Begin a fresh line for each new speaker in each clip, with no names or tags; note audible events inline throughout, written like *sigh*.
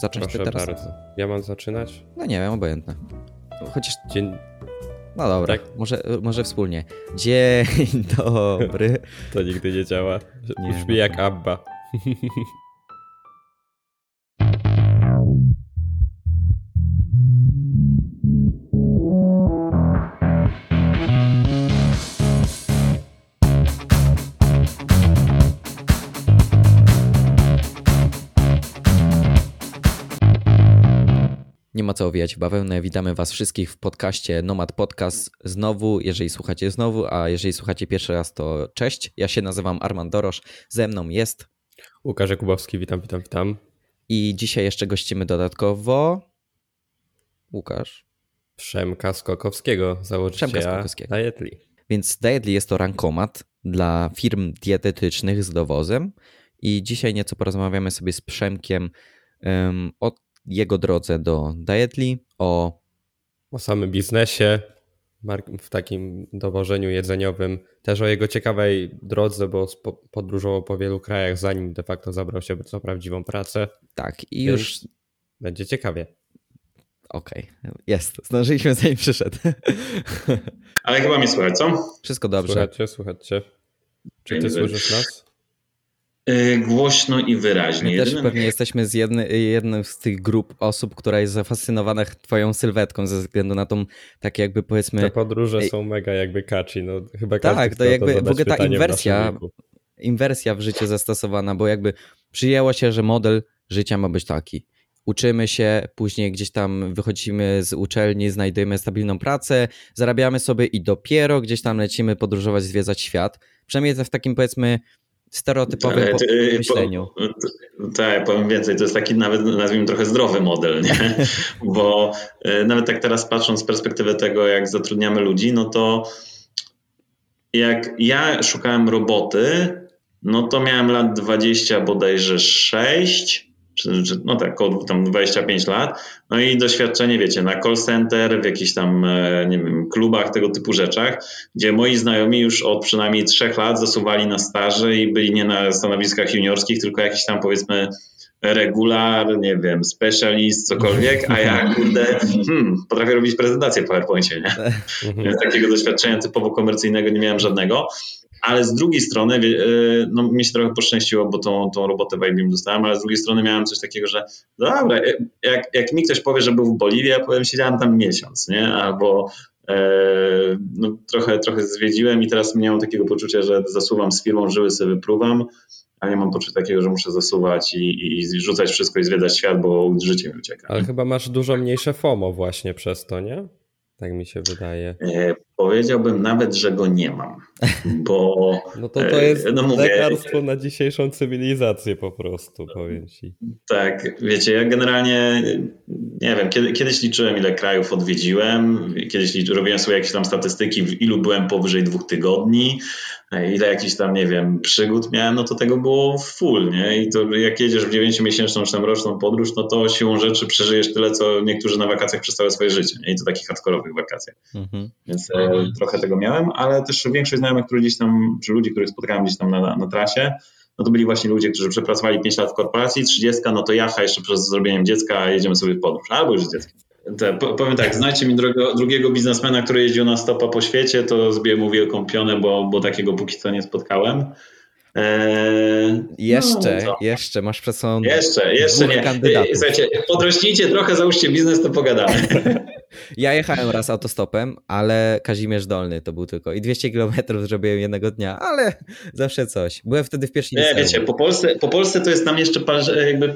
Zacząć
Proszę
ty teraz?
bardzo. Ja mam zaczynać?
No nie wiem, obojętne. Chociaż,
Dzień...
no dobra,
Tak.
może, może wspólnie. Dzień *laughs* dobry.
To nigdy nie działa.
Nie,
Brzmi
no
jak Abba. *laughs*
ma co owijać bawełnę. Witamy Was wszystkich w podcaście Nomad Podcast. Znowu, jeżeli słuchacie znowu, a jeżeli słuchacie pierwszy raz, to cześć. Ja się nazywam Armand Dorosz. Ze mną jest
Łukasz Jakubowski, witam, witam, witam.
i dzisiaj jeszcze gościmy dodatkowo Łukasz.
Przemka Skokowskiego, założyciela
Przemka Skokowskiego.
Dietly.
Więc Dietly jest to rankomat dla firm dietetycznych z dowozem i dzisiaj nieco porozmawiamy sobie z Przemkiem em, o jego drodze do Dietly, o
O samym biznesie, w takim dowożeniu jedzeniowym, też o jego ciekawej drodze, bo podróżował po wielu krajach, zanim de facto zabrał się za prawdziwą pracę.
tak i
Więc-
już
Będzie ciekawie.
okej, jest, zdążyliśmy zanim przyszedł.
Ale chyba mnie słychać, co?
Wszystko dobrze.
Słuchajcie, słuchajcie. Czy ty słyszysz nas?
Yy, głośno i wyraźnie.
My też
Jedynym-
pewnie jesteśmy z jedny, jednym z tych grup osób, która jest zafascynowana twoją sylwetką ze względu na tą, tak jakby powiedzmy,
Te podróże są mega jakby kaczy. No, chyba
Tak,
każdy
to jakby w
zadać
ogóle ta
pytanie w
inwersja- inwersja w życie zastosowana, bo jakby przyjęło się, że model życia ma być taki. Uczymy się, później gdzieś tam wychodzimy z uczelni, znajdujemy stabilną pracę, zarabiamy sobie i dopiero gdzieś tam lecimy podróżować, zwiedzać świat. Przynajmniej w takim powiedzmy stereotypowym
Ale
po-
yy,
myśleniu.
Tak, powiem więcej. To jest taki nawet, nazwijmy trochę zdrowy model, nie? *laughs* Bo yy, nawet tak teraz patrząc z perspektywy tego, jak zatrudniamy ludzi, no to jak ja szukałem roboty, no to miałem lat 20 bodajże 6, czy, czy, no tak, około tam 25 lat. No i doświadczenie, wiecie, na call center, w jakichś tam, e, nie wiem, klubach, tego typu rzeczach, gdzie moi znajomi już od przynajmniej trzech lat zasuwali na staże i byli nie na stanowiskach juniorskich, tylko jakiś tam powiedzmy regular, nie wiem, specialist, cokolwiek, a ja kurde, hmm, potrafię robić prezentację w PowerPoincie, nie? *laughs* Więc takiego doświadczenia typowo komercyjnego nie miałem żadnego. Ale z drugiej strony, e, no mi się trochę poszczęściło, bo tą, tą robotę w IBM dostałem, ale z drugiej strony miałem coś takiego, że dobra, e, jak, jak mi ktoś powie, że był w Boliwii, ja powiem, siedziałem tam miesiąc, nie? Albo e, no, trochę, trochę zwiedziłem i teraz nie mam takiego poczucia, że zasuwam z firmą, żyły sobie wypruwam, a nie mam poczucia takiego, że muszę zasuwać i, i, i rzucać wszystko i zwiedzać świat, bo życie mi ucieka.
Ale chyba masz dużo mniejsze FOMO właśnie przez to, nie? Tak mi się wydaje.
Powiedziałbym nawet, że go nie mam, bo *laughs*
No to to jest
E, no mówię-
lekarstwo na dzisiejszą cywilizację po prostu, powiem ci.
Tak, wiecie, ja generalnie nie wiem, kiedy, kiedyś liczyłem, ile krajów odwiedziłem, kiedyś liczy, robiłem sobie jakieś tam statystyki, w ilu byłem powyżej dwóch tygodni, e, ile jakichś tam, nie wiem, przygód miałem, no to tego było full, nie? I to jak jedziesz w dziewięciomiesięczną czy tam roczną podróż, no to siłą rzeczy przeżyjesz tyle, co niektórzy na wakacjach przez całe swoje życie, nie? I to takich hardkorowych wakacjach.
Mhm.
Więc e, trochę tego miałem, ale też większość znajomych, których gdzieś tam, czy ludzi, których spotkałem gdzieś tam na, na, trasie, no to byli właśnie ludzie, którzy przepracowali 5 lat w korporacji, 30, no to jacha jeszcze przed zrobieniem dziecka, a jedziemy sobie w podróż, albo już z dzieckiem. Te, po- powiem tak, znajdźcie mi drugiego, drugiego biznesmena, który jeździł na stopa po świecie, to zbiję mu wielką kąpionę, bo, bo takiego póki co nie spotkałem. Eee,
Jeszcze,
no,
jeszcze masz przed sobą
Jeszcze, jeszcze nie.
kandydatów.
Słuchajcie, podrośnijcie trochę, załóżcie biznes, to pogadamy. *laughs*
Ja jechałem raz autostopem, ale Kazimierz Dolny to był tylko. I 200 km zrobiłem jednego dnia, ale zawsze coś. Byłem wtedy w pierwszym
Nie, wiecie, po Polsce, po Polsce to jest tam jeszcze jakby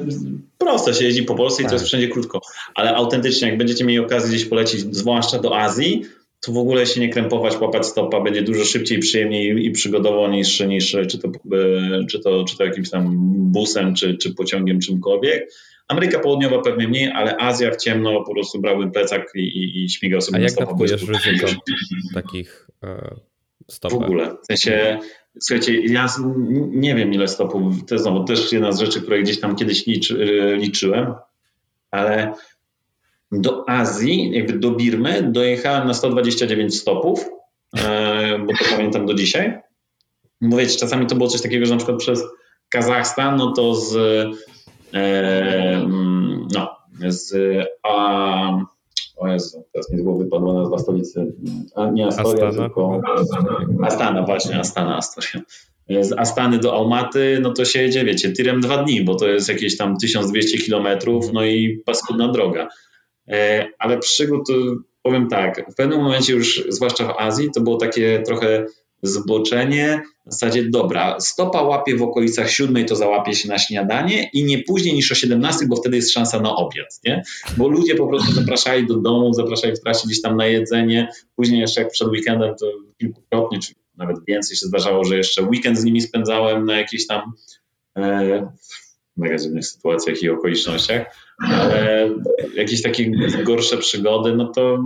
prosto się jeździ po Polsce i
Tak.
to jest wszędzie krótko. Ale autentycznie, jak będziecie mieli okazję gdzieś polecieć, zwłaszcza do Azji, to w ogóle się nie krępować, łapać stopa, będzie dużo szybciej, przyjemniej i przygodowo niż, niż czy, to, e, czy, to, czy to jakimś tam busem, czy, czy pociągiem, czymkolwiek. Ameryka Południowa pewnie mniej, ale Azja w ciemno po prostu brałbym plecak i, i, i śmigał sobie
A
na
jak dawkujesz ryzyko *laughs* takich e,
w
stopach?
ogóle. W sensie, słuchajcie, ja nie wiem ile stopów, to jest znowu też jedna z rzeczy, które gdzieś tam kiedyś liczy, liczyłem, ale do Azji, jakby do Birmy dojechałem na 129 stopów, e, bo to pamiętam do dzisiaj. Wiecie, czasami to było coś takiego, że na przykład przez Kazachstan, no to z, no, z a, o Jezu, teraz mi z głowy padła nazwa stolicy. A, nie Astoria, Astana. tylko Astana, właśnie, Astana, Astoria. Z Astany do Almaty, no to się jedzie, wiecie, tirem dwa dni, bo to jest jakieś tam 1200 kilometrów, no i paskudna droga. E, ale przygód, powiem tak, w pewnym momencie już, zwłaszcza w Azji, to było takie trochę zboczenie w zasadzie dobra, stopa łapie w okolicach siódmej, to załapie się na śniadanie i nie później niż o 17, bo wtedy jest szansa na obiad, nie? Bo ludzie po prostu *laughs* zapraszali do domu, zapraszali w trasie gdzieś tam na jedzenie, później jeszcze jak przed weekendem to kilkukrotnie, czy nawet więcej się zdarzało, że jeszcze weekend z nimi spędzałem na jakichś tam e, mega dziwnych sytuacjach i okolicznościach, ale jakieś takie gorsze przygody, no to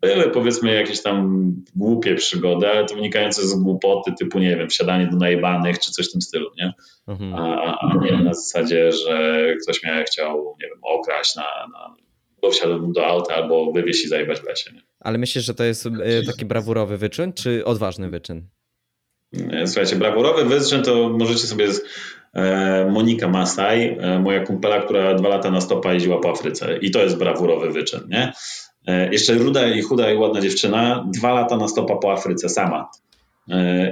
były powiedzmy jakieś tam głupie przygody, ale to wynikające z głupoty typu, nie wiem, wsiadanie do najbanych czy coś w tym stylu, nie? Mhm. A, a, nie na zasadzie, że ktoś mnie chciał, nie wiem, okraść na, na bo wsiadł do auta albo wywieźć i zajebać w lesie. Nie?
Ale myślisz, że to jest e, taki brawurowy wyczyn, czy odważny wyczyn?
Słuchajcie, brawurowy wyczyn to możecie sobie E, Monika Masaj, e, moja kumpela, która dwa lata na stopa jeździła po Afryce. I to jest brawurowy wyczyn, nie? E, jeszcze ruda i chuda i ładna dziewczyna, dwa lata na stopa po Afryce sama.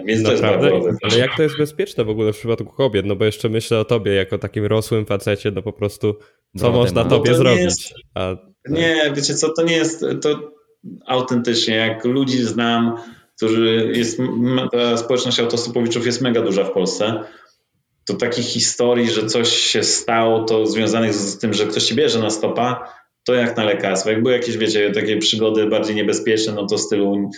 Więc Naprawdę? to jest brawurowy wyczyn.
Ale jak to jest bezpieczne w ogóle w przypadku kobiet? No bo jeszcze myślę o tobie jako takim rosłym facecie, no po prostu co można tobie no zrobić? Jest,
A, nie, wiecie co, to nie jest, to autentycznie, jak ludzi znam, którzy jest, ta społeczność autostopowiczów jest mega duża w Polsce, to takich historii, że coś się stało, to związanych z tym, że ktoś ci bierze na stopa, to jak na lekarstwo. Jak były jakieś, wiecie, takie przygody bardziej niebezpieczne, no to stylu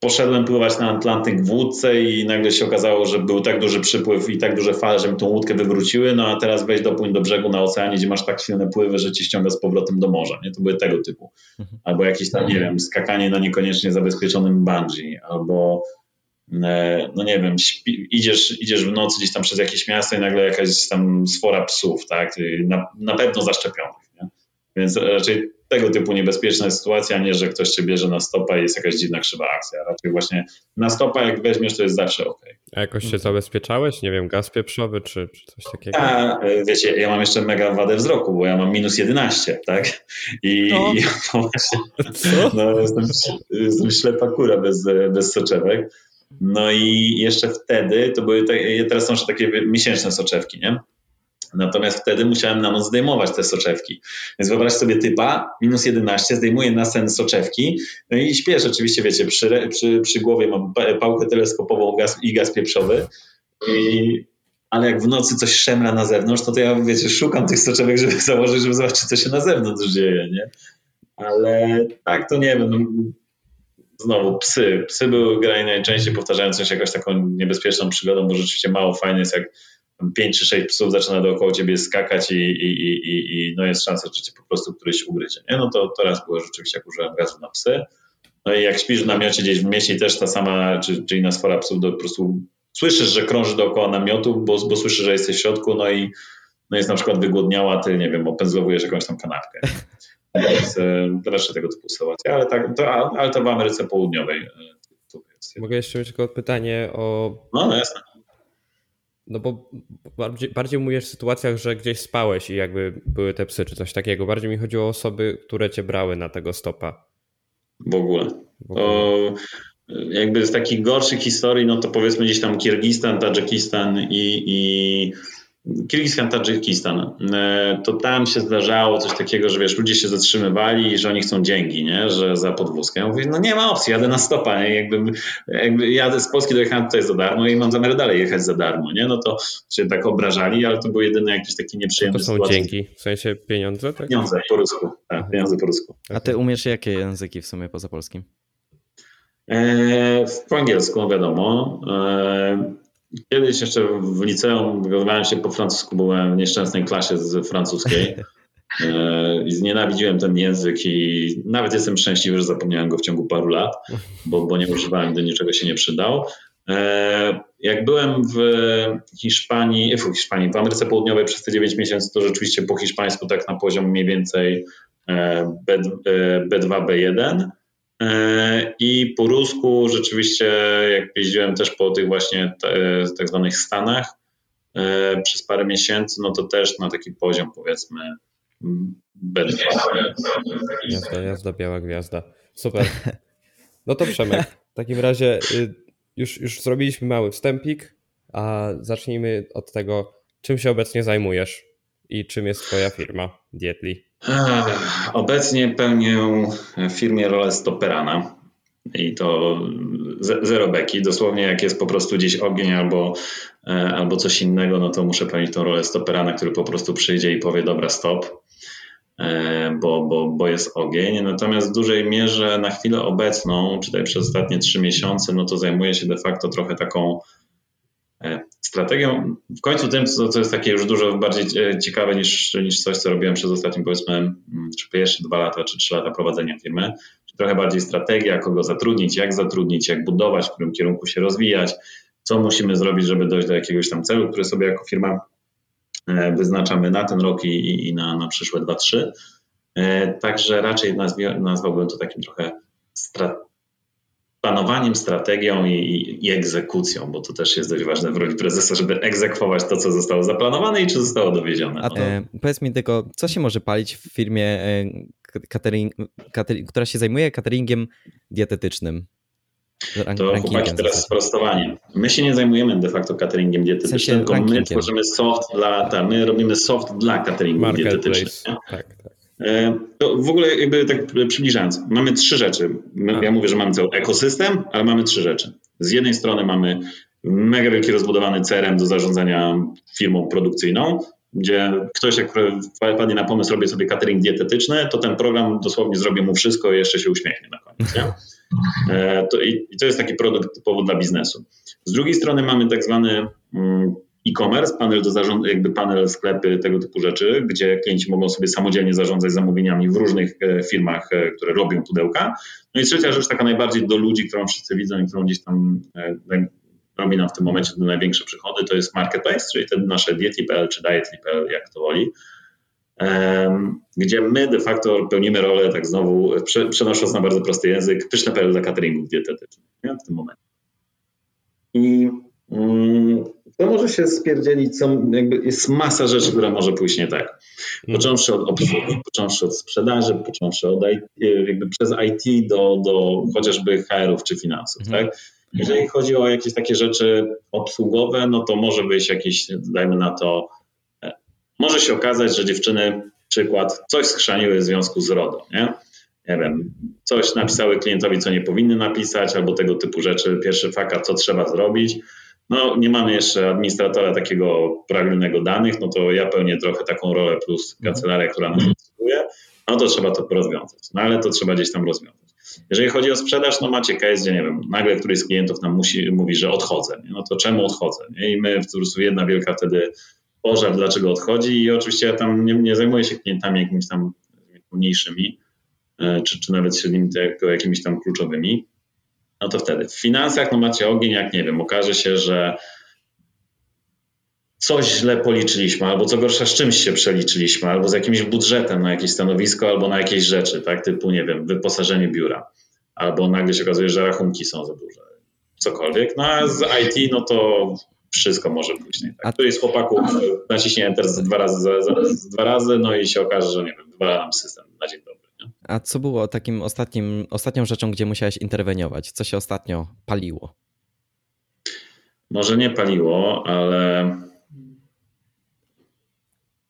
poszedłem pływać na Atlantyk w łódce i nagle się okazało, że był tak duży przypływ i tak duże fale, że mi tą łódkę wywróciły, no a teraz weź dopłyń do brzegu na oceanie, gdzie masz tak silne pływy, że ci ściąga z powrotem do morza, nie? To były tego typu. Mhm. Albo jakieś tam, nie wiem, skakanie na niekoniecznie zabezpieczonym bungee, albo no nie wiem, śpi, idziesz, idziesz w nocy gdzieś tam przez jakieś miasto i nagle jakaś tam sfora psów, tak, na, na pewno zaszczepionych, nie? Więc raczej tego typu niebezpieczna jest sytuacja, nie, że ktoś cię bierze na stopa i jest jakaś dziwna krzywa akcja. Raczej właśnie na stopa jak weźmiesz, to jest zawsze ok.
A jakoś się zabezpieczałeś? Nie wiem, gaz pieprzowy czy, czy coś takiego?
A, e, wiecie, ja mam jeszcze mega wadę wzroku, bo ja mam minus 11, tak? I, no. i *laughs* no właśnie, Co? No, jestem, jestem ślepa kura bez, bez soczewek. No i jeszcze wtedy to były, te, teraz są już takie miesięczne soczewki, nie? Natomiast wtedy musiałem na noc zdejmować te soczewki. Więc wyobraź sobie typa, minus 11, zdejmuję na sen soczewki, no i śpię rzeczywiście, wiecie, przy, przy, przy głowie mam pałkę teleskopową gaz, i gaz pieprzowy, i, ale jak w nocy coś szemra na zewnątrz, to, to ja, wiecie, szukam tych soczewek, żeby założyć, żeby zobaczyć, co się na zewnątrz dzieje, nie? Ale tak, to nie wiem, no, znowu psy. Psy były grani najczęściej powtarzającą się jakąś taką niebezpieczną przygodą, bo rzeczywiście mało fajne jest, jak 5 czy 6 psów zaczyna dookoła ciebie skakać i, i, i, i no jest szansa, że cię po prostu któryś ugryzie. Nie? No to teraz było rzeczywiście, jak użyłem gazu na psy. No i jak śpisz w namiocie gdzieś w mieście też ta sama, czy, czy inna sfera psów, po prostu słyszysz, że krąży dookoła namiotu, bo, bo słyszysz, że jesteś w środku, no i no jest na przykład wygłodniała, ty, nie wiem, opędzlowujesz jakąś tam kanapkę. Więc raczej tego typu sytuacje, ale, tak, to, ale to w Ameryce Południowej.
E, Mogę jeszcze mieć tylko pytanie o.
No, no jasne.
No bo bardziej, bardziej mówisz w sytuacjach, że gdzieś spałeś i jakby były te psy czy coś takiego. Bardziej mi chodziło o osoby, które cię brały na tego stopa.
W ogóle. W ogóle. To jakby z takich gorszych historii, no to powiedzmy gdzieś tam Kirgistan, Tadżykistan i, i Kirgistan, Tadżykistan, e, to tam się zdarzało coś takiego, że wiesz, ludzie się zatrzymywali i że oni chcą dzięki, nie? że za podwózkę. Ja mówię, no nie ma opcji, jadę na stopa, nie? Jakby, jakby jadę z Polski dojechałem tutaj za darmo i mam zamiar dalej jechać za darmo, nie? No to się tak obrażali, ale to był jedyny jakiś taki nieprzyjemny
To są sytuacji. dzięki, w sensie pieniądze?
Tak? Pieniądze po rusku, tak, pieniądze po rusku.
A ty umiesz jakie języki w sumie poza polskim?
E, po angielsku, wiadomo. E, Kiedyś jeszcze w liceum wygadywałem się po francusku, byłem w nieszczęsnej klasie z francuskiej. *laughs* E, I znienawidziłem ten język i nawet jestem szczęśliwy, że zapomniałem go w ciągu paru lat, bo, bo nie używałem, gdy niczego się nie przydał. E, jak byłem w Hiszpanii, w Hiszpanii, w Ameryce Południowej przez te 9 miesięcy, to rzeczywiście po hiszpańsku tak na poziom mniej więcej B, B2, B1. E, I po rusku rzeczywiście, jak jeździłem też po tych właśnie tak zwanych Stanach, e, przez parę miesięcy, no to też na taki poziom powiedzmy B2.
Jazda, jazda, biała gwiazda. Super. No to Przemek, w takim razie y, już, już zrobiliśmy mały wstępik, a zacznijmy od tego, czym się obecnie zajmujesz i czym jest twoja firma Dietli.
Obecnie pełnię w firmie rolę stoperana i to zero beki. Dosłownie jak jest po prostu gdzieś ogień albo, e, albo coś innego, no to muszę pełnić tą rolę stoperana, który po prostu przyjdzie i powie dobra stop, e, bo, bo, bo jest ogień. Natomiast w dużej mierze na chwilę obecną, czy przez ostatnie trzy miesiące, no to zajmuję się de facto trochę taką strategią, w końcu tym, co, co jest takie już dużo bardziej ciekawe niż, niż coś, co robiłem przez ostatnie powiedzmy, czy pierwsze dwa lata, czy trzy lata prowadzenia firmy, trochę bardziej strategia, kogo zatrudnić, jak zatrudnić, jak budować, w którym kierunku się rozwijać, co musimy zrobić, żeby dojść do jakiegoś tam celu, który sobie jako firma e, wyznaczamy na ten rok i, i na, na przyszłe 2-3. E, także raczej nazwałbym to takim trochę strat planowaniem, strategią i, i, egzekucją, bo to też jest dość ważne w roli prezesa, żeby egzekwować to, co zostało zaplanowane i czy zostało dowiezione.
A e, powiedz mi tylko, co się może palić w firmie, e, catering, catering, która się zajmuje cateringiem dietetycznym?
Rank, to chłopaki teraz sprostowanie. My się nie zajmujemy de facto cateringiem dietetycznym, w sensie tylko my tworzymy soft dla, ta, my robimy soft dla cateringu dietetycznego. Tak, tak. E, to w ogóle jakby tak przybliżając, mamy trzy rzeczy. Ja mówię, że mamy cały ekosystem, ale mamy trzy rzeczy. Z jednej strony mamy mega wielki rozbudowany CRM do zarządzania firmą produkcyjną, gdzie ktoś jak wpadnie na pomysł, robię sobie catering dietetyczny, to ten program dosłownie zrobi mu wszystko i jeszcze się uśmiechnie na koniec. Nie? E, to, i, I to jest taki produkt typowo dla biznesu. Z drugiej strony mamy tak zwany mm, e-commerce, panel do zarządzania, jakby panel sklepy, tego typu rzeczy, gdzie klienci mogą sobie samodzielnie zarządzać zamówieniami w różnych e, firmach, e, które robią pudełka. No i trzecia rzecz, taka najbardziej do ludzi, którą wszyscy widzą i którą gdzieś tam robi nam w tym momencie największe przychody, to jest marketplace, czyli te nasze dietly.pl czy dietly.pl, jak to woli, gdzie my de facto pełnimy rolę, tak znowu przenosząc na bardzo prosty język, pyszne.pl dla cateringów dietetycznych nie? w tym momencie. I mm, to może się spierdzielić, co, jakby jest masa rzeczy, która może pójść nie tak. Mhm. Począwszy od obsługi, począwszy od sprzedaży, począwszy od IT, jakby przez IT do, do chociażby HR-ów czy finansów, mhm. tak? Jeżeli chodzi o jakieś takie rzeczy obsługowe, no to może być jakiś, dajmy na to, e, może się okazać, że dziewczyny, przykład, coś skrzaniły w związku z RODO, nie? Nie wiem, coś napisały klientowi, co nie powinny napisać, albo tego typu rzeczy. Pierwszy fakat, co trzeba zrobić. No, nie mamy jeszcze administratora takiego pragnionego danych, no to ja pełnię trochę taką rolę plus kancelaria, która nas obsługuje, no to trzeba to rozwiązać. No ale to trzeba gdzieś tam rozwiązać. Jeżeli chodzi o sprzedaż, no macie case, gdzie nie wiem, nagle któryś z klientów nam musi, mówi, że odchodzę. Nie? No to czemu odchodzę? Nie? I my po prostu jedna wielka wtedy pożar, dlaczego odchodzi i oczywiście ja tam nie, nie zajmuję się klientami jakimiś tam mniejszymi, e, czy, czy nawet średnimi, tylko jakimiś tam kluczowymi. No to wtedy. W finansach no macie ogień, jak nie wiem, okaże się, że coś źle policzyliśmy, albo co gorsza z czymś się przeliczyliśmy, albo z jakimś budżetem na jakieś stanowisko, albo na jakieś rzeczy, tak, typu, nie wiem, wyposażenie biura, albo nagle się okazuje, że rachunki są za duże, cokolwiek. No a z IT, no to wszystko może później. Tak? Któryś z chłopaków naciśnie Enter dwa razy, za, za, dwa razy, no i się okaże, że nie wiem, dwa nam system na dzień dobry.
A co było takim ostatnim, ostatnią rzeczą, gdzie musiałeś interweniować? Co się ostatnio paliło?
Może nie paliło, ale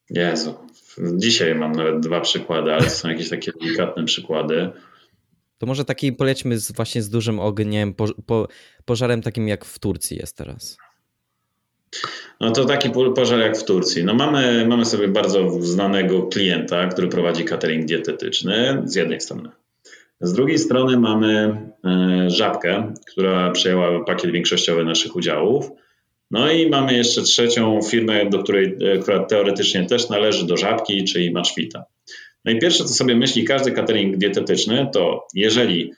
Jezu. Dzisiaj mam nawet dwa przykłady, ale to są jakieś takie delikatne przykłady.
To może taki polećmy z, właśnie z dużym ogniem, po, po, pożarem takim jak w Turcji jest teraz.
No to taki pożar jak w Turcji. No mamy, mamy sobie bardzo znanego klienta, który prowadzi catering dietetyczny z jednej strony. Z drugiej strony mamy e, żabkę, która przejęła pakiet większościowy naszych udziałów no i mamy jeszcze trzecią firmę, do której, e, która teoretycznie też należy do żabki, czyli Maszwita. No i pierwsze, co sobie myśli każdy catering dietetyczny, to jeżeli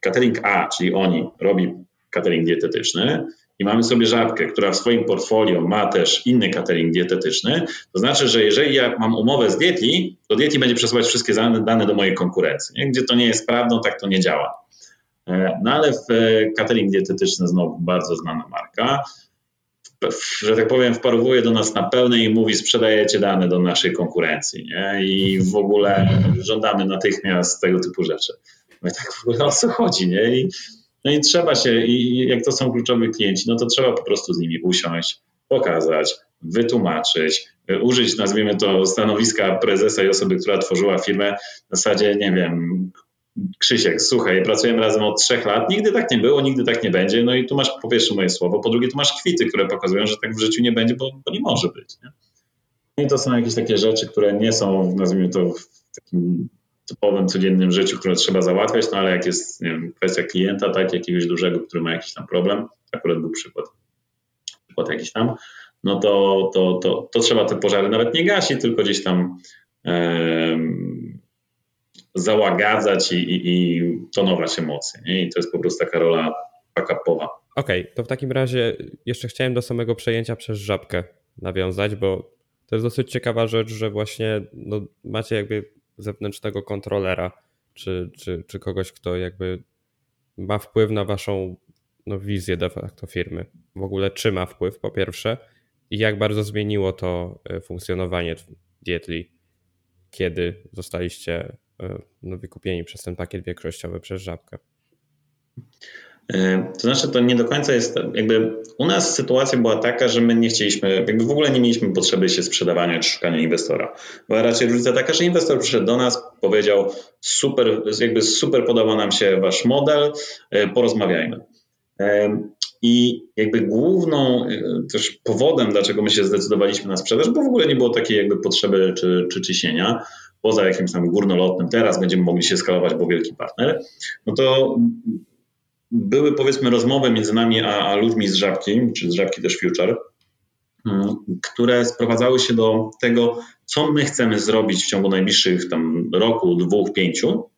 catering A, czyli oni, robi catering dietetyczny i mamy sobie żabkę, która w swoim portfolio ma też inny catering dietetyczny, to znaczy, że jeżeli ja mam umowę z Dietli, to Dietli będzie przesyłać wszystkie dane do mojej konkurencji. Gdzie to nie jest prawdą, tak to nie działa. E, no ale w e, catering dietetyczny znowu bardzo znana marka. że tak powiem, wparowuje do nas na pełne i mówi, sprzedajecie dane do naszej konkurencji, nie? I w ogóle żądamy natychmiast tego typu rzeczy. No i tak w ogóle o co chodzi, nie? I, no i trzeba się, i jak to są kluczowi klienci, no to trzeba po prostu z nimi usiąść, pokazać, wytłumaczyć, użyć, nazwijmy to, stanowiska prezesa i osoby, która tworzyła firmę, w zasadzie, nie wiem, Krzysiek, słuchaj, pracujemy razem od trzech lat, nigdy tak nie było, nigdy tak nie będzie, no i tu masz po pierwsze moje słowo, po drugie tu masz kwity, które pokazują, że tak w życiu nie będzie, bo, bo nie może być. Nie? No I to są jakieś takie rzeczy, które nie są, nazwijmy to, w takim typowym, codziennym życiu, które trzeba załatwiać, no ale jak jest nie wiem, kwestia klienta, tak, jakiegoś dużego, który ma jakiś tam problem, akurat był przykład, przykład jakiś tam, no to, to, to, to trzeba te pożary nawet nie gasić, tylko gdzieś tam załagadzać i, i, i tonować emocje. Nie? I to jest po prostu taka rola backupowa.
Okej, okay, to w takim razie jeszcze chciałem do samego przejęcia przez żabkę nawiązać, bo to jest dosyć ciekawa rzecz, że właśnie no, macie jakby zewnętrznego kontrolera, czy, czy, czy kogoś, kto jakby ma wpływ na waszą no, wizję de facto firmy. W ogóle czy ma wpływ po pierwsze i jak bardzo zmieniło to e, funkcjonowanie Dietli, kiedy zostaliście E, no, wykupieni przez ten pakiet większościowy przez Żabkę.
E, to znaczy, to nie do końca jest, jakby u nas sytuacja była taka, że my nie chcieliśmy, jakby w ogóle nie mieliśmy potrzeby się sprzedawania czy szukania inwestora. Była raczej różnica taka, że inwestor przyszedł do nas, powiedział super, jakby super podoba nam się wasz model, e, porozmawiajmy. I jakby główną też powodem, dlaczego my się zdecydowaliśmy na sprzedaż, bo w ogóle nie było takiej jakby potrzeby czy, czy ciśnienia, poza jakimś tam górnolotnym, teraz będziemy mogli się skalować, bo wielki partner, no to były powiedzmy rozmowy między nami a, a ludźmi z Żabki, czy z Żabki też Future, mm, które sprowadzały się do tego, co my chcemy zrobić w ciągu najbliższych tam roku, dwóch, pięciu,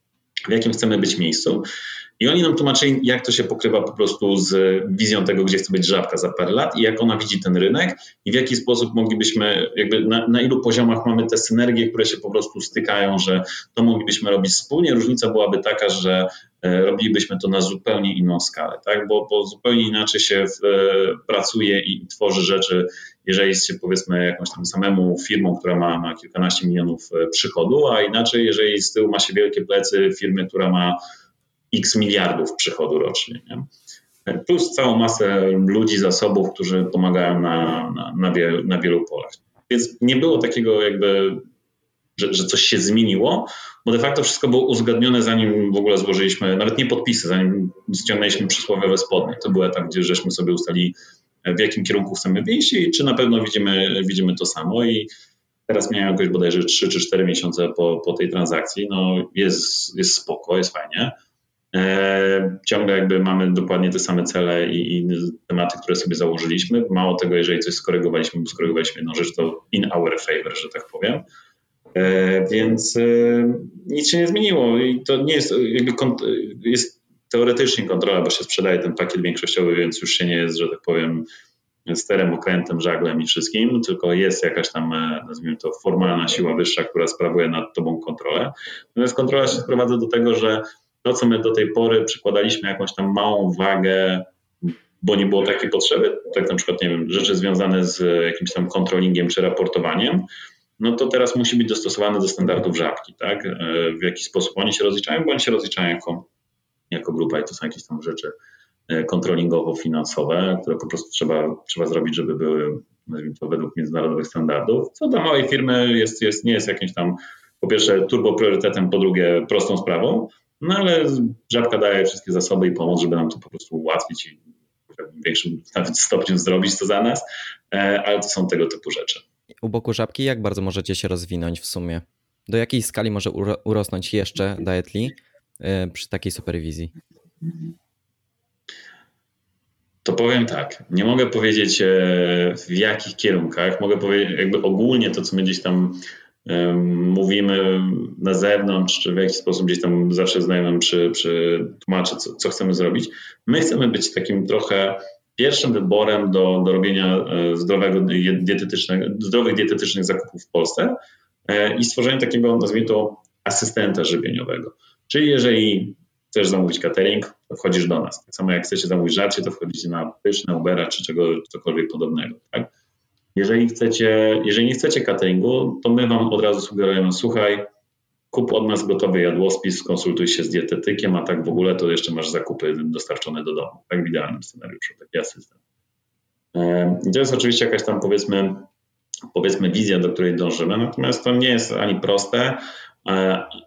w jakim chcemy być miejscu. I oni nam tłumaczyli, jak to się pokrywa po prostu z wizją tego, gdzie chce być żabka za parę lat i jak ona widzi ten rynek i w jaki sposób moglibyśmy, jakby na, na ilu poziomach mamy te synergie, które się po prostu stykają, że to moglibyśmy robić wspólnie. Różnica byłaby taka, że e, robilibyśmy to na zupełnie inną skalę, tak? bo, bo zupełnie inaczej się w, e, pracuje i tworzy rzeczy, jeżeli jest się powiedzmy jakąś tam samemu firmą, która ma, ma kilkanaście milionów e, przychodu, a inaczej, jeżeli z tyłu ma się wielkie plecy firmy, która ma x miliardów przychodu rocznie. Nie? Plus całą masę ludzi, zasobów, którzy pomagają na, na, na, wielu, na wielu polach. Więc nie było takiego jakby, że, że coś się zmieniło, bo de facto wszystko było uzgodnione, zanim w ogóle złożyliśmy, nawet nie podpisy, zanim ściągnęliśmy przysłowiowe spodnie. To był etap, gdzie żeśmy sobie ustalili, w jakim kierunku chcemy wyjść i czy na pewno widzimy, widzimy to samo. I teraz miałem jakoś bodajże 3 czy 4 miesiące po, po tej transakcji. No jest, jest spoko, jest fajnie. E, ciągle jakby mamy dokładnie te same cele i, i, tematy, które sobie założyliśmy. Mało tego, jeżeli coś skorygowaliśmy, bo skorygowaliśmy jedną rzecz, to in our favor, że tak powiem. E, więc e, nic się nie zmieniło i to nie jest, jakby jest teoretycznie kontrola, bo się sprzedaje ten pakiet większościowy, więc już się nie jest, że tak powiem, sterem, okrętem, żaglem i wszystkim, tylko jest jakaś tam, nazwijmy to, formalna siła wyższa, która sprawuje nad tobą kontrolę. Natomiast kontrola się sprowadza do tego, że to, co my do tej pory przykładaliśmy jakąś tam małą wagę, bo nie było takiej potrzeby, tak na przykład, nie wiem, rzeczy związane z jakimś tam kontrolingiem czy raportowaniem, no to teraz musi być dostosowane do standardów żabki, tak? E, w jaki sposób oni się rozliczają, bo oni się rozliczają jako, jako grupa i to są jakieś tam rzeczy e, kontrolingowo-finansowe, które po prostu trzeba, trzeba zrobić, żeby były, nazwijmy to, według międzynarodowych standardów, co dla małej firmy jest, jest, nie jest jakimś tam, po pierwsze, turbo priorytetem, po drugie, prostą sprawą, no ale Żabka daje wszystkie zasoby i pomoc, żeby nam to po prostu ułatwić i w większym nawet stopniu zrobić to za nas, e, ale to są tego typu rzeczy.
U boku Żabki jak bardzo możecie się rozwinąć w sumie? Do jakiej skali może urosnąć jeszcze Dietly e, przy takiej superwizji?
To powiem tak, nie mogę powiedzieć e, w jakich kierunkach, mogę powiedzieć jakby ogólnie to, co my gdzieś tam mówimy na zewnątrz, czy w jakiś sposób gdzieś tam zawsze znajomym przy, przy tłumaczy, co, co chcemy zrobić. My chcemy być takim trochę pierwszym wyborem do, do robienia e, zdrowego dietetycznego, zdrowych dietetycznych zakupów w Polsce e, i stworzenia takiego, nazwijmy to, asystenta żywieniowego. Czyli jeżeli chcesz zamówić catering, to wchodzisz do nas. Tak samo jak chcecie zamówić żarcie, to wchodzicie na Pysz, na Ubera czy czego, cokolwiek podobnego. Tak? Jeżeli, chcecie, jeżeli nie chcecie cateringu, to my wam od razu sugerujemy, słuchaj, kup od nas gotowy jadłospis, skonsultuj się z dietetykiem, a tak w ogóle to jeszcze masz zakupy dostarczone do domu. Tak w idealnym scenariuszu, taki asystent. To jest oczywiście jakaś tam powiedzmy, powiedzmy wizja, do której dążymy, natomiast to nie jest ani proste,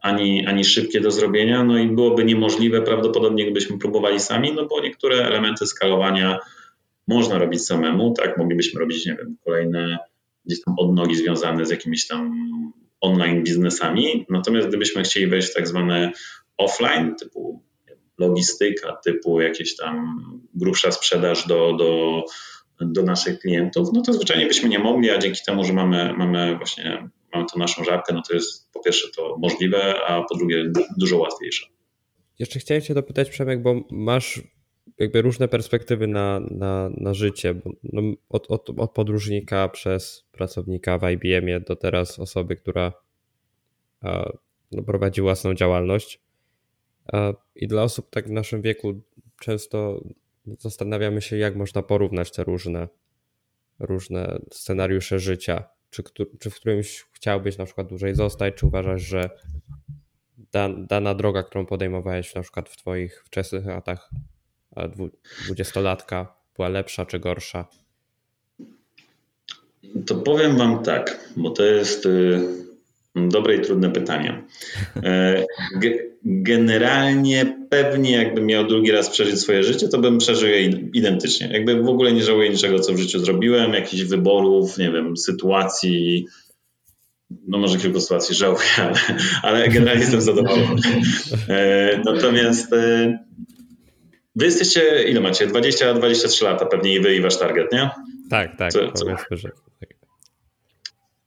ani, ani szybkie do zrobienia, no i byłoby niemożliwe prawdopodobnie, gdybyśmy próbowali sami, no bo niektóre elementy skalowania można robić samemu, tak, moglibyśmy robić, nie wiem, kolejne gdzieś tam odnogi związane z jakimiś tam online biznesami, natomiast gdybyśmy chcieli wejść w tak zwane offline, typu logistyka, typu jakieś tam grubsza sprzedaż do, do, do naszych klientów, no to zwyczajnie byśmy nie mogli, a dzięki temu, że mamy, mamy właśnie mamy tą naszą żabkę, no to jest po pierwsze to możliwe, a po drugie dużo łatwiejsze.
Jeszcze chciałem Cię dopytać, Przemek, bo masz jakby różne perspektywy na, na, na życie. No, od, od, od podróżnika przez pracownika w IBM-ie do teraz osoby, która no, prowadzi własną działalność. I dla osób tak w naszym wieku często zastanawiamy się, jak można porównać te różne, różne scenariusze życia. Czy, czy w którymś chciałbyś na przykład dłużej zostać, czy uważasz, że dana droga, którą podejmowałeś na przykład w twoich wczesnych latach dwudziestolatka była lepsza czy gorsza?
To powiem wam tak, bo to jest y, dobre i trudne pytanie. E, generalnie pewnie jakbym miał drugi raz przeżyć swoje życie, to bym przeżył je identycznie. Jakby w ogóle nie żałuję niczego, co w życiu zrobiłem, jakichś wyborów, nie wiem, sytuacji, no może kilku sytuacji żałuję, ale, ale generalnie jestem zadowolony. E, natomiast e, Wy jesteście, ile macie? 20-23 lata pewnie i wy i wasz target, nie?
Tak, tak. Co, co? Tak.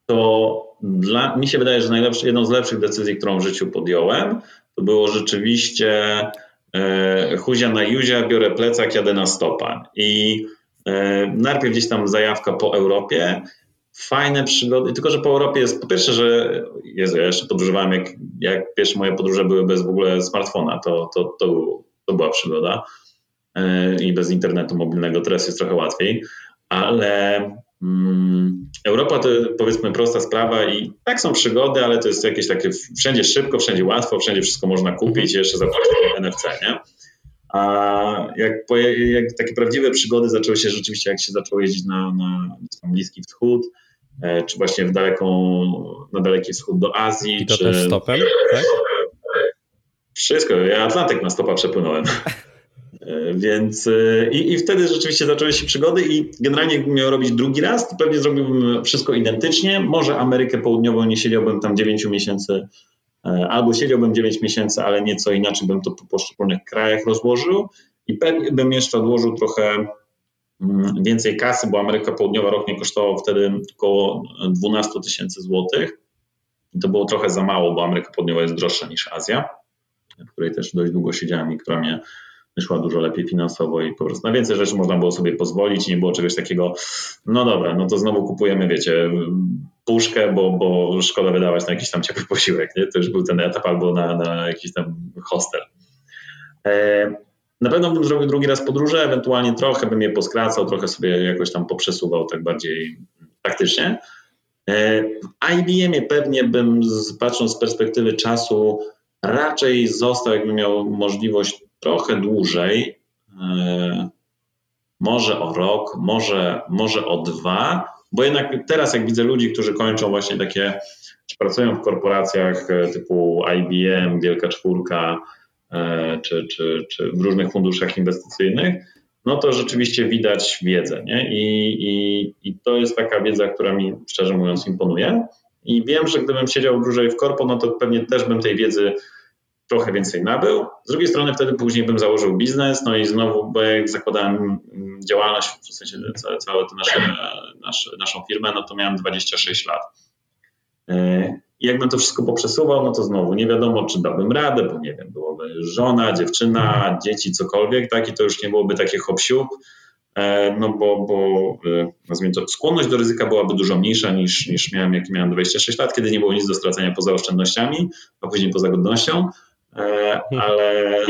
To dla, mi się wydaje, że jedną z lepszych decyzji, którą w życiu podjąłem, to było rzeczywiście e, huzia na juzia, biorę plecak, jadę na stopa. I e, najpierw gdzieś tam zajawka po Europie, fajne przygody, tylko że po Europie jest po pierwsze, że Jezu, ja jeszcze podróżowałem, jak, jak pierwsze moje podróże były bez w ogóle smartfona, to, to, to, to była przygoda i bez internetu mobilnego teraz jest trochę łatwiej, ale mm, Europa to powiedzmy prosta sprawa i tak są przygody, ale to jest jakieś takie wszędzie szybko, wszędzie łatwo, wszędzie wszystko można kupić, jeszcze zapłacić NFC, nie? A jak, jak, takie prawdziwe przygody zaczęły się rzeczywiście, jak się zaczęło jeździć na, na Bliski Wschód, e, czy właśnie w daleką, na Daleki Wschód do Azji.
I to
czy...
też stopem, tak?
Wszystko. Ja Atlantyk na stopa przepłynąłem. *laughs* E, więc e, i, i wtedy rzeczywiście zaczęły się przygody i generalnie jakbym miał robić drugi raz, to pewnie zrobiłbym wszystko identycznie. Może Amerykę Południową nie siedziałbym tam 9 miesięcy, e, albo siedziałbym 9 miesięcy, ale nieco inaczej bym to po poszczególnych krajach rozłożył i pewnie bym jeszcze odłożył trochę mm, więcej kasy, bo Ameryka Południowa rok nie kosztował wtedy około 12 tysięcy złotych. I to było trochę za mało, bo Ameryka Południowa jest droższa niż Azja, w której też dość długo siedziałem i która mnie wyszła dużo lepiej finansowo i po prostu na więcej rzeczy można było sobie pozwolić nie było czegoś takiego, no dobra, no to znowu kupujemy, wiecie, puszkę, bo, bo szkoda wydawać na jakiś tam ciepły posiłek, nie? To już był ten etap albo na, na jakiś tam hostel. E, na pewno bym zrobił drugi raz podróże, ewentualnie trochę bym je poskracał, trochę sobie jakoś tam poprzesuwał tak bardziej praktycznie. E, w IBM-ie pewnie bym, patrząc z perspektywy czasu, raczej został, jakbym miał możliwość trochę dłużej, e, może o rok, może, może o dwa, bo jednak teraz jak widzę ludzi, którzy kończą właśnie takie, czy pracują w korporacjach e, typu IBM, Wielka Czwórka, e, czy, czy, czy w różnych funduszach inwestycyjnych, no to rzeczywiście widać wiedzę. Nie? I, i, I to jest taka wiedza, która mi szczerze mówiąc imponuje. I wiem, że gdybym siedział dłużej w korpo, no to pewnie też bym tej wiedzy trochę więcej nabył. Z drugiej strony wtedy później bym założył biznes, no i znowu, bo jak zakładałem działalność, w sensie całe, całe to nasze, nasze, naszą firmę, no to miałem 26 lat. E, I jakbym to wszystko poprzesuwał, no to znowu nie wiadomo, czy dałbym radę, bo nie wiem, byłoby żona, dziewczyna, dzieci, cokolwiek, tak, i to już nie byłoby takie hop e, no bo, bo e, nazwijmy to, skłonność do ryzyka byłaby dużo mniejsza niż, niż miałem, jak miałem 26 lat, kiedy nie było nic do stracenia poza oszczędnościami, a później poza godnością. E, ale,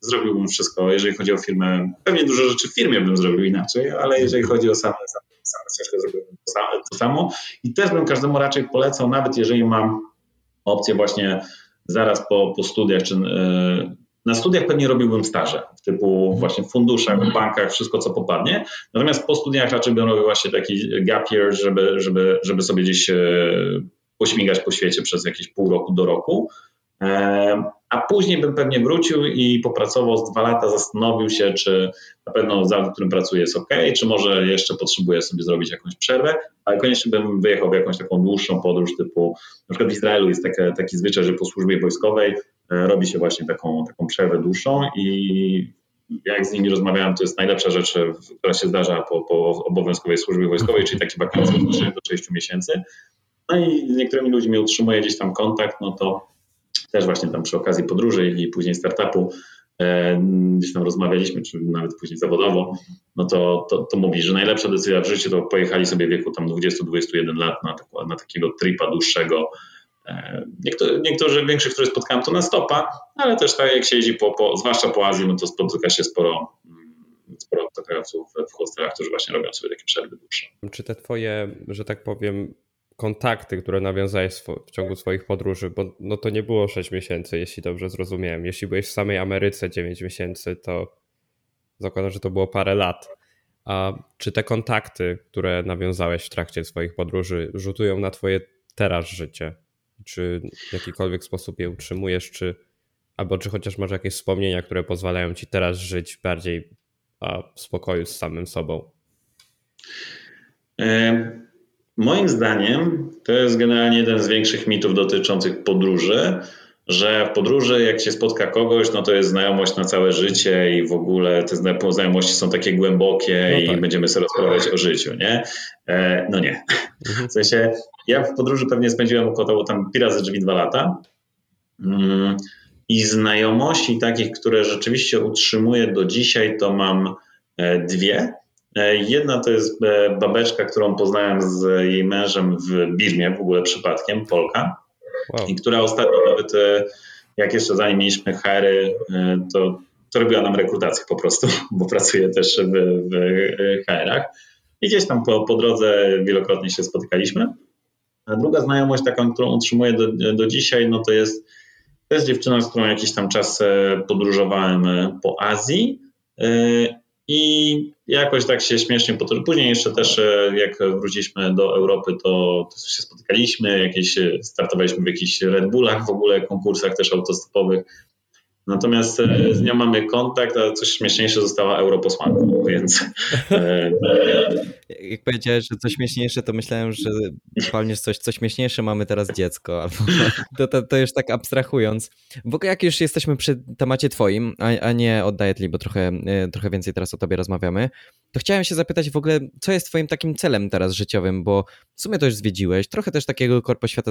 zrobiłbym wszystko, jeżeli chodzi o firmę. Pewnie dużo rzeczy w firmie bym zrobił inaczej, ale jeżeli chodzi o same, same, same ścieżkę, zrobiłbym to samo. I też bym każdemu raczej polecał, nawet jeżeli mam opcję właśnie zaraz po, po studiach, czy na studiach pewnie robiłbym staże, typu mhm. właśnie w funduszach, w bankach, wszystko co popadnie. Natomiast po studiach raczej bym robił właśnie taki gap year, żeby, żeby, żeby sobie gdzieś e, pośmigać po świecie przez jakieś pół roku do roku. E, a później bym pewnie wrócił i popracował z dwa lata, zastanowił się, czy na pewno zawód, w którym pracuję jest ok, czy może jeszcze potrzebuję sobie zrobić jakąś przerwę, ale koniecznie bym wyjechał w jakąś taką dłuższą podróż, typu na przykład w Izraelu jest taki, taki zwyczaj, że po służbie wojskowej robi się właśnie taką, taką przerwę dłuższą i jak z nimi rozmawiałem, to jest najlepsza rzecz, która się zdarza po, po obowiązkowej służbie wojskowej, czyli takie wakacje do 6 miesięcy. No i z niektórymi ludźmi utrzymuję gdzieś tam kontakt, no to też właśnie tam przy okazji podróży i później startupu e, gdzieś tam rozmawialiśmy, czy nawet później zawodowo, no to, to, to mówi, że najlepsza decyzja w życiu to pojechali sobie w wieku tam 20-21 lat na, na takiego tripa dłuższego. E, niektórzy, niektórzy, większych, które spotkałem, to na stopa, ale też tak jak się jeździ, po, po, zwłaszcza po Azji, no to spotyka się sporo, mm, sporo obcokrajowców w hostelach, którzy właśnie robią sobie takie przerwy dłuższe.
Czy te twoje, że tak powiem, kontakty, które nawiązałeś w ciągu swoich podróży, bo no to nie było 6 miesięcy, jeśli dobrze zrozumiałem. Jeśli byłeś w samej Ameryce 9 miesięcy, to zakładam, że to było parę lat. A czy te kontakty, które nawiązałeś w trakcie swoich podróży, rzutują na twoje teraz życie? Czy w jakikolwiek sposób je utrzymujesz, czy albo czy chociaż masz jakieś wspomnienia, które pozwalają ci teraz żyć bardziej w spokoju z samym sobą?
Moim zdaniem to jest generalnie jeden z większych mitów dotyczących podróży, że w podróży jak się spotka kogoś, no to jest znajomość na całe życie i w ogóle te znajomości są takie głębokie no tak. i będziemy sobie rozmawiać o życiu, nie? E, no nie. Mhm. W sensie ja w podróży pewnie spędziłem około tam pi razy drzwi dwa lata mm, i znajomości takich, które rzeczywiście utrzymuję do dzisiaj, to mam e, dwie. E, jedna to jest e, babeczka, którą poznałem z jej mężem w Birmie, w ogóle przypadkiem, Polka, wow. i która ostatnio nawet, e, jak jeszcze zanim mieliśmy HR, to, to robiła nam rekrutację po prostu, *laughs* bo pracuje też w, w HR-ach. I gdzieś tam po, po drodze wielokrotnie się spotykaliśmy. A druga znajomość, taką, którą utrzymuję do, do dzisiaj, no to jest, to jest dziewczyna, z którą jakiś tam czas podróżowałem po Azji. I jakoś tak się śmiesznie potoczyło. Później jeszcze też, e, jak wróciliśmy do Europy, to, się spotykaliśmy, jakieś, e, startowaliśmy w jakichś Red Bullach, w ogóle konkursach też autostopowych. Natomiast e, z nią mamy kontakt, a coś śmieszniejsze została europosłanką, więc... *laughs*
Jak powiedziałeś, że coś śmieszniejsze, to myślałem, że palniesz coś, co śmieszniejsze, mamy teraz dziecko, *laughs* to, to, to już tak abstrahując. Bo jak już jesteśmy przy temacie twoim, a, a nie od Dietly, bo trochę, trochę więcej teraz o tobie rozmawiamy, to chciałem się zapytać w ogóle, co jest twoim takim celem teraz życiowym, bo w sumie to już zwiedziłeś, trochę też takiego korpo świata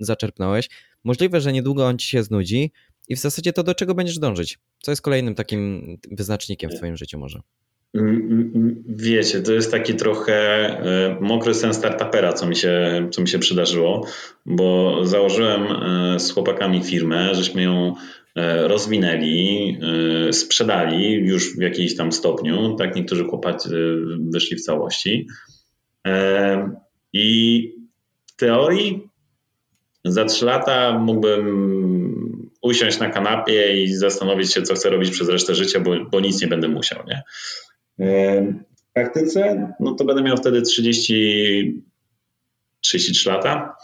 zaczerpnąłeś. Możliwe, że niedługo on ci się znudzi, i w zasadzie to do czego będziesz dążyć? Co jest kolejnym takim wyznacznikiem w Twoim życiu może?
Wiecie, to jest taki trochę e, mokry sen startupera, co mi się, co mi się przydarzyło, bo założyłem e, z chłopakami firmę, żeśmy ją rozwinęli, sprzedali już w jakimś tam stopniu, tak niektórzy chłopacy wyszli w całości. I w teorii za trzy lata mógłbym usiąść na kanapie i zastanowić się, co chcę robić przez resztę życia, bo, bo nic nie będę musiał. Nie? W praktyce, no to będę miał wtedy 30, 33 lata.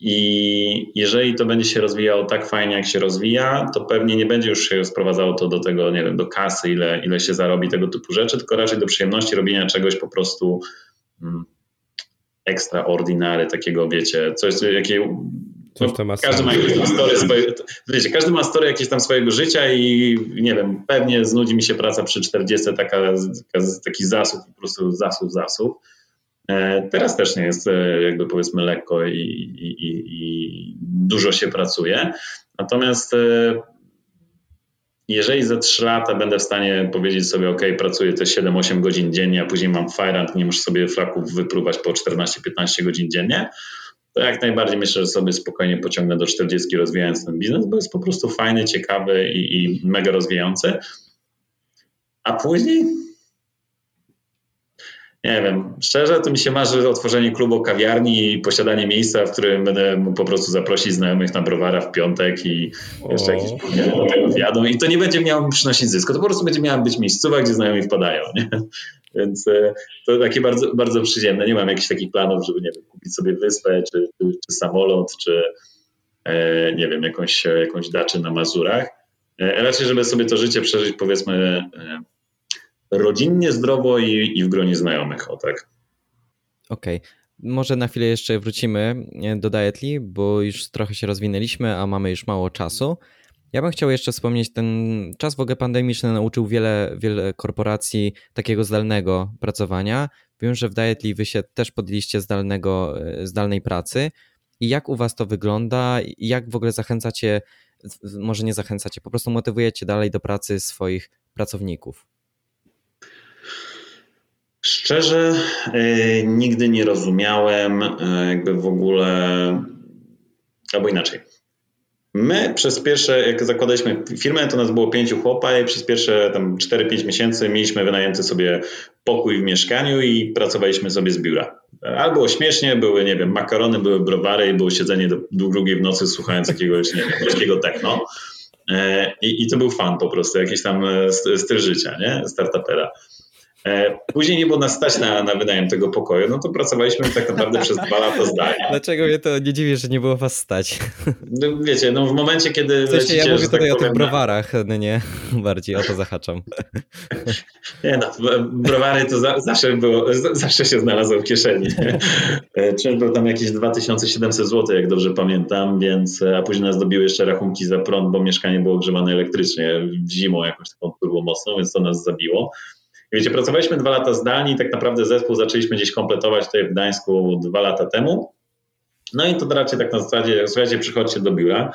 I jeżeli to będzie się rozwijało tak fajnie, jak się rozwija, to pewnie nie będzie już się sprowadzało to do tego, nie wiem, do kasy, ile, ile się zarobi tego typu rzeczy, tylko raczej do przyjemności robienia czegoś po prostu mm, extraordinary, takiego, wiecie, coś, jakie Coś to ma każdy ma jakieś tam story swoje, wiecie, każdy ma story jakieś tam swojego życia i nie wiem, pewnie znudzi mi się praca przy 40, taka, taki zasób, po prostu zasób, zasób. E, teraz też nie jest e, jakby powiedzmy lekko i, i, i, dużo się pracuje. Natomiast e, jeżeli za 3 lata będę w stanie powiedzieć sobie, ok, pracuję te 7-8 godzin dziennie, a później mam fajrant, nie muszę sobie fraków wyprówać po 14-15 godzin dziennie, to jak najbardziej myślę, że sobie spokojnie pociągnę do 40 rozwijając ten biznes, bo jest po prostu fajny, ciekawy i, i mega rozwijający. A później nie wiem, szczerze to mi się marzy otworzenie klubu kawiarni i posiadanie miejsca, w którym będę mógł po prostu zaprosić znajomych na browara w piątek i jeszcze jakieś do tego wjadą i to nie będzie miało mi przynosić zysku, to po prostu będzie miała być miejscowa, gdzie znajomi wpadają, nie? *laughs* Więc e, to takie bardzo, bardzo przyziemne. Nie mam jakichś takich planów, żeby nie wiem, kupić sobie wyspę, czy, czy, czy samolot, czy e, nie wiem, jakąś, jakąś daczę na Mazurach. E, raczej, żeby sobie to życie przeżyć powiedzmy rodzinnie, zdrowo i, i w gronie znajomych, o tak.
Okej. Okay. Może na chwilę jeszcze wrócimy do Dietly, bo już trochę się rozwinęliśmy, a mamy już mało czasu. Ja bym chciał jeszcze wspomnieć, ten czas w ogóle pandemiczny nauczył wiele, wiele korporacji takiego zdalnego pracowania. Wiem, że w Dietly wy się też podjęliście zdalnego, zdalnej pracy. I jak u was to wygląda? Jak w ogóle zachęcacie, może nie zachęcacie, po prostu motywujecie dalej do pracy swoich pracowników?
Szczerze, yy, nigdy nie rozumiałem yy, jakby w ogóle, albo inaczej. My przez pierwsze, jak zakładaliśmy firmę, to nas było pięciu chłopa i przez pierwsze tam 4-5 miesięcy mieliśmy wynajęty sobie pokój w mieszkaniu i pracowaliśmy sobie z biura. Albo śmiesznie, były, nie wiem, makarony, były browary i było siedzenie do, drugiej w nocy słuchając jakiegoś, nie wiem, techno. I, I to był fan po prostu, jakiś tam styl życia, nie? Startupera. E, później nie było nas stać na, na wynajem tego pokoju, no to pracowaliśmy tak naprawdę przez dwa lata zdalnie.
Dlaczego mnie to nie dziwi, że nie było was stać?
No, wiecie, no w momencie, kiedy
w sensie, ja mówię tutaj tak o tych browarach, no nie, bardziej o to zahaczam.
Nie no, browary to za, zawsze było, zawsze się znalazło w kieszeni. E, czynsz był tam jakieś 2700 zł, jak dobrze pamiętam, więc, a później nas dobiły jeszcze rachunki za prąd, bo mieszkanie było ogrzewane elektrycznie zimą jakąś taką turbo mocną, więc to nas zabiło. Wiecie, pracowaliśmy dwa lata zdalnie i tak naprawdę zespół zaczęliśmy gdzieś kompletować tutaj w Gdańsku dwa lata temu. No i to raczej tak na zasadzie, słuchajcie, przychodźcie do biura.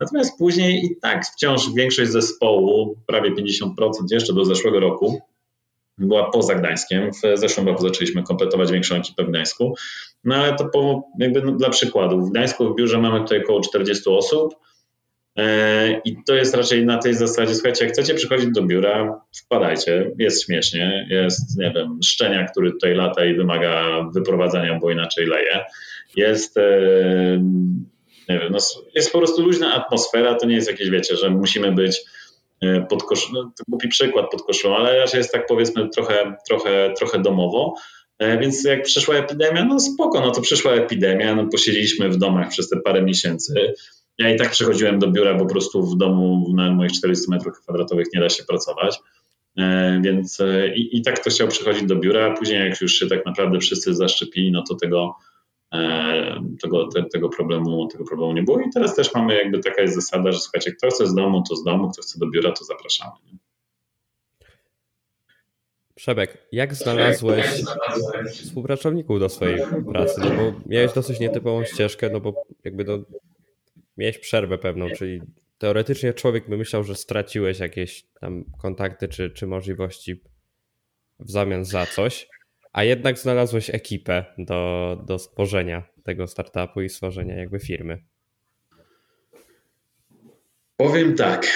Natomiast później i tak wciąż większość zespołu, prawie 50% jeszcze do zeszłego roku, była poza Gdańskiem. W zeszłym roku zaczęliśmy kompletować większą ekipę w Gdańsku. No ale to po, jakby no, dla przykładu. W Gdańsku w biurze mamy tutaj około 40 osób. E, I to jest raczej na tej zasadzie, słuchajcie, jak chcecie przychodzić do biura, wpadajcie, jest śmiesznie, jest, nie wiem, szczenia, który tutaj lata i wymaga wyprowadzania, bo inaczej leje. Jest, e, nie wiem, no, jest po prostu luźna atmosfera, to nie jest jakieś, wiecie, że musimy być e, pod koszulą, no, to głupi przykład pod koszulą, ale raczej jest tak powiedzmy trochę, trochę, trochę domowo. Więc jak przyszła epidemia, no spoko, no to przyszła epidemia, no posiedzieliśmy w domach przez te parę miesięcy, ja i tak przychodziłem do biura, bo po prostu w domu na moich 400 metrów kwadratowych nie da się pracować. E, więc e, i, i tak to chciał przychodzić do biura, a później jak już się tak naprawdę wszyscy zaszczepili, no to tego, e, tego, te, tego, problemu, tego problemu nie było. I teraz też mamy jakby taka jest zasada, że słuchajcie, kto chce z domu, to z domu, kto chce do biura, to zapraszamy.
Przebek, jak znalazłeś współpracowników do swojej pracy? No bo miałeś dosyć nietypową ścieżkę, no bo jakby do, miałeś przerwę pewną, czyli teoretycznie człowiek by myślał, że straciłeś jakieś tam kontakty czy, czy możliwości w zamian za coś, a jednak znalazłeś ekipę do, do stworzenia tego startupu i stworzenia jakby firmy.
Powiem tak.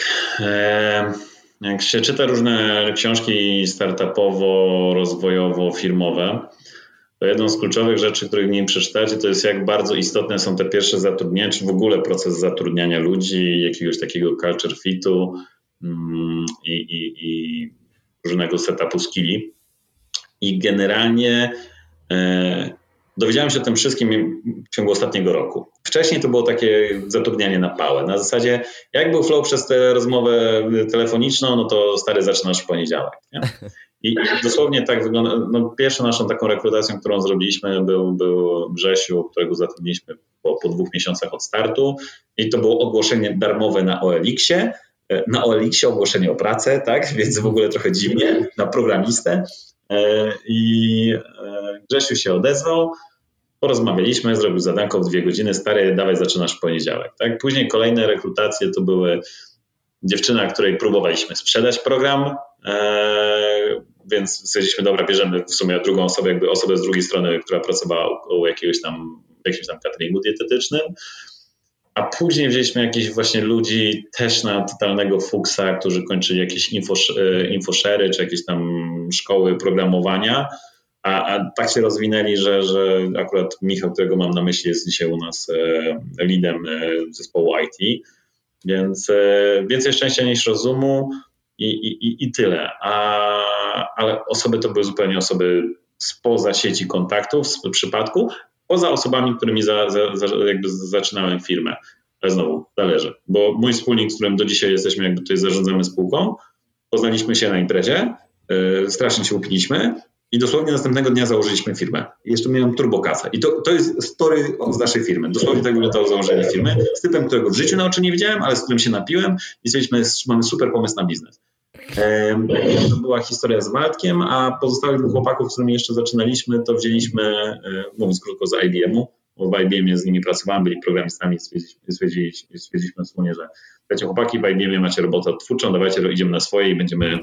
Jak się czyta różne książki startupowo, rozwojowo, firmowe, to jedną z kluczowych rzeczy, których nie przeczytacie, to jest jak bardzo istotne są te pierwsze zatrudnienia, czy w ogóle proces zatrudniania ludzi, jakiegoś takiego culture fitu mm, i, i, i różnego setupu skilli. I generalnie e, dowiedziałem się o tym wszystkim w ciągu ostatniego roku. Wcześniej to było takie zatrudnianie na pałę. Na zasadzie, jak był flow przez tę rozmowę telefoniczną, no to stary zaczynasz w poniedziałek. Nie? *laughs* I dosłownie tak wygląda. No, pierwszą naszą taką rekrutacją, którą zrobiliśmy, był, był Grzesiu, którego zatrudniliśmy po, po dwóch miesiącach od startu. I to było ogłoszenie darmowe na OLX-ie. Na OLX-ie ogłoszenie o pracę, tak? *laughs* Więc w ogóle trochę dziwnie, na programistę. E, I e, Grzesiu się odezwał, porozmawialiśmy, zrobił zadanko w dwie godziny, stary, dawaj, zaczynasz w poniedziałek. Tak? Później kolejne rekrutacje to były dziewczyna, której próbowaliśmy sprzedać program, więc stwierdziliśmy, dobra, bierzemy w sumie drugą osobę, jakby osobę z drugiej strony, która pracowała u jakiegoś tam jakimś tam cateringu dietetycznym. A później wzięliśmy jakichś właśnie ludzi też na totalnego fuksa, którzy kończyli jakieś infoszery czy jakieś tam szkoły programowania. A, a, tak się rozwinęli, że, że akurat Michał, którego mam na myśli, jest dzisiaj u nas e, lidem e, zespołu IT. Więc e, więcej szczęścia niż rozumu i, i, i tyle. A, ale osoby to były zupełnie osoby spoza sieci kontaktów w przypadku, poza osobami, którymi za, za, za, jakby zaczynałem firmę. Ale znowu, zależy, bo mój wspólnik, z którym do dzisiaj jesteśmy, jakby tutaj zarządzamy spółką, poznaliśmy się na imprezie, yy, strasznie się upiliśmy i dosłownie następnego dnia założyliśmy firmę. Jeszcze miałem turbokasę. I to, to jest story z naszej firmy. Dosłownie tak wyglądało założenie firmy. Z typem, którego w życiu na oczy nie widziałem, ale z którym się napiłem i stwierdziliśmy, mamy super pomysł na biznes. To była historia z Waldkiem, a pozostałych dwóch chłopaków, z którymi jeszcze zaczynaliśmy, to wzięliśmy, e, mówiąc krótko, z IBM-u, bo w IBM z nimi pracowałem, byli programistami, stwierdziliśmy, stwierdziliśmy wspólnie, że słuchajcie chłopaki, w IBM macie robotę twórczą, dawajcie, idziemy na swoje i będziemy,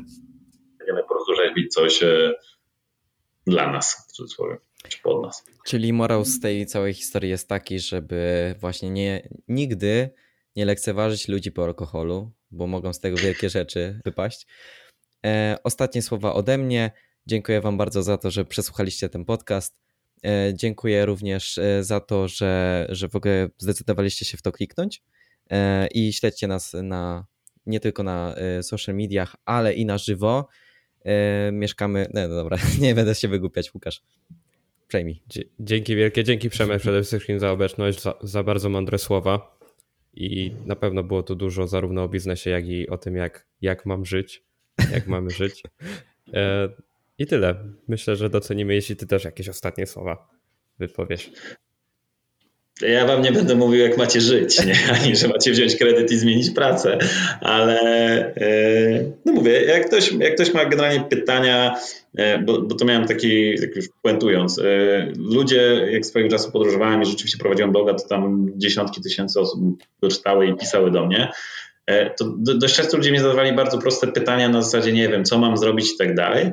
będziemy po prostu robić coś e, dla nas, w cudzysłowie, pod nas.
Czyli morał z tej całej historii jest taki, żeby właśnie nie, nigdy nie lekceważyć ludzi po alkoholu, bo mogą z tego wielkie rzeczy wypaść. E, ostatnie słowa ode mnie. Dziękuję Wam bardzo za to, że przesłuchaliście ten podcast. E, dziękuję również e, za to, że, że w ogóle zdecydowaliście się w to kliknąć e, i śledźcie nas na, nie tylko na e, social mediach, ale i na żywo. E, mieszkamy. No, no dobra, *laughs* nie będę się wygłupiać, Łukasz. Przejmij.
Dzięki wielkie, dzięki Przemek przede wszystkim za obecność, za, za bardzo mądre słowa i na pewno było tu dużo zarówno o biznesie, jak i o tym, jak, jak mam żyć, jak mamy żyć. E, I tyle. Myślę, że docenimy, jeśli ty też jakieś ostatnie słowa wypowiesz.
Ja wam nie będę mówił, jak macie żyć, nie? *laughs* ani że macie wziąć kredyt i zmienić pracę, ale e, no mówię, jak ktoś, jak ktoś ma generalnie pytania, e, bo, bo to miałem taki, tak już puentując, e, ludzie, jak swojego czasu podróżowałem i rzeczywiście prowadziłem bloga, to tam dziesiątki tysięcy osób doczytały i pisały do mnie, to dość często ludzie mi zadawali bardzo proste pytania na zasadzie, nie wiem, co mam zrobić i tak dalej.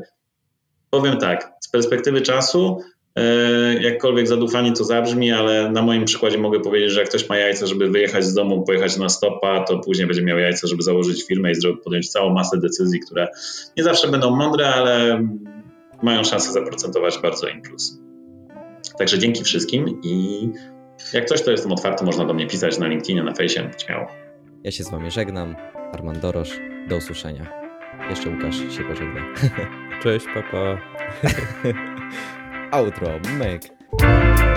Powiem tak, z perspektywy czasu jakkolwiek zadufanie to zabrzmi, ale na moim przykładzie mogę powiedzieć, że jak ktoś ma jajce, żeby wyjechać z domu, pojechać na stopa, to później będzie miał jajce, żeby założyć firmę i podjąć całą masę decyzji, które nie zawsze będą mądre, ale mają szansę zaprocentować bardzo im plus. Także dzięki wszystkim i jak coś, to jestem otwarty, można do mnie pisać na LinkedInie, na fejsie, śmiało.
Ja się z wami żegnam, Armand Dorosz, do usłyszenia. Jeszcze Łukasz się pożegna. *laughs*
Cześć, papa. *laughs*
outro. Myk.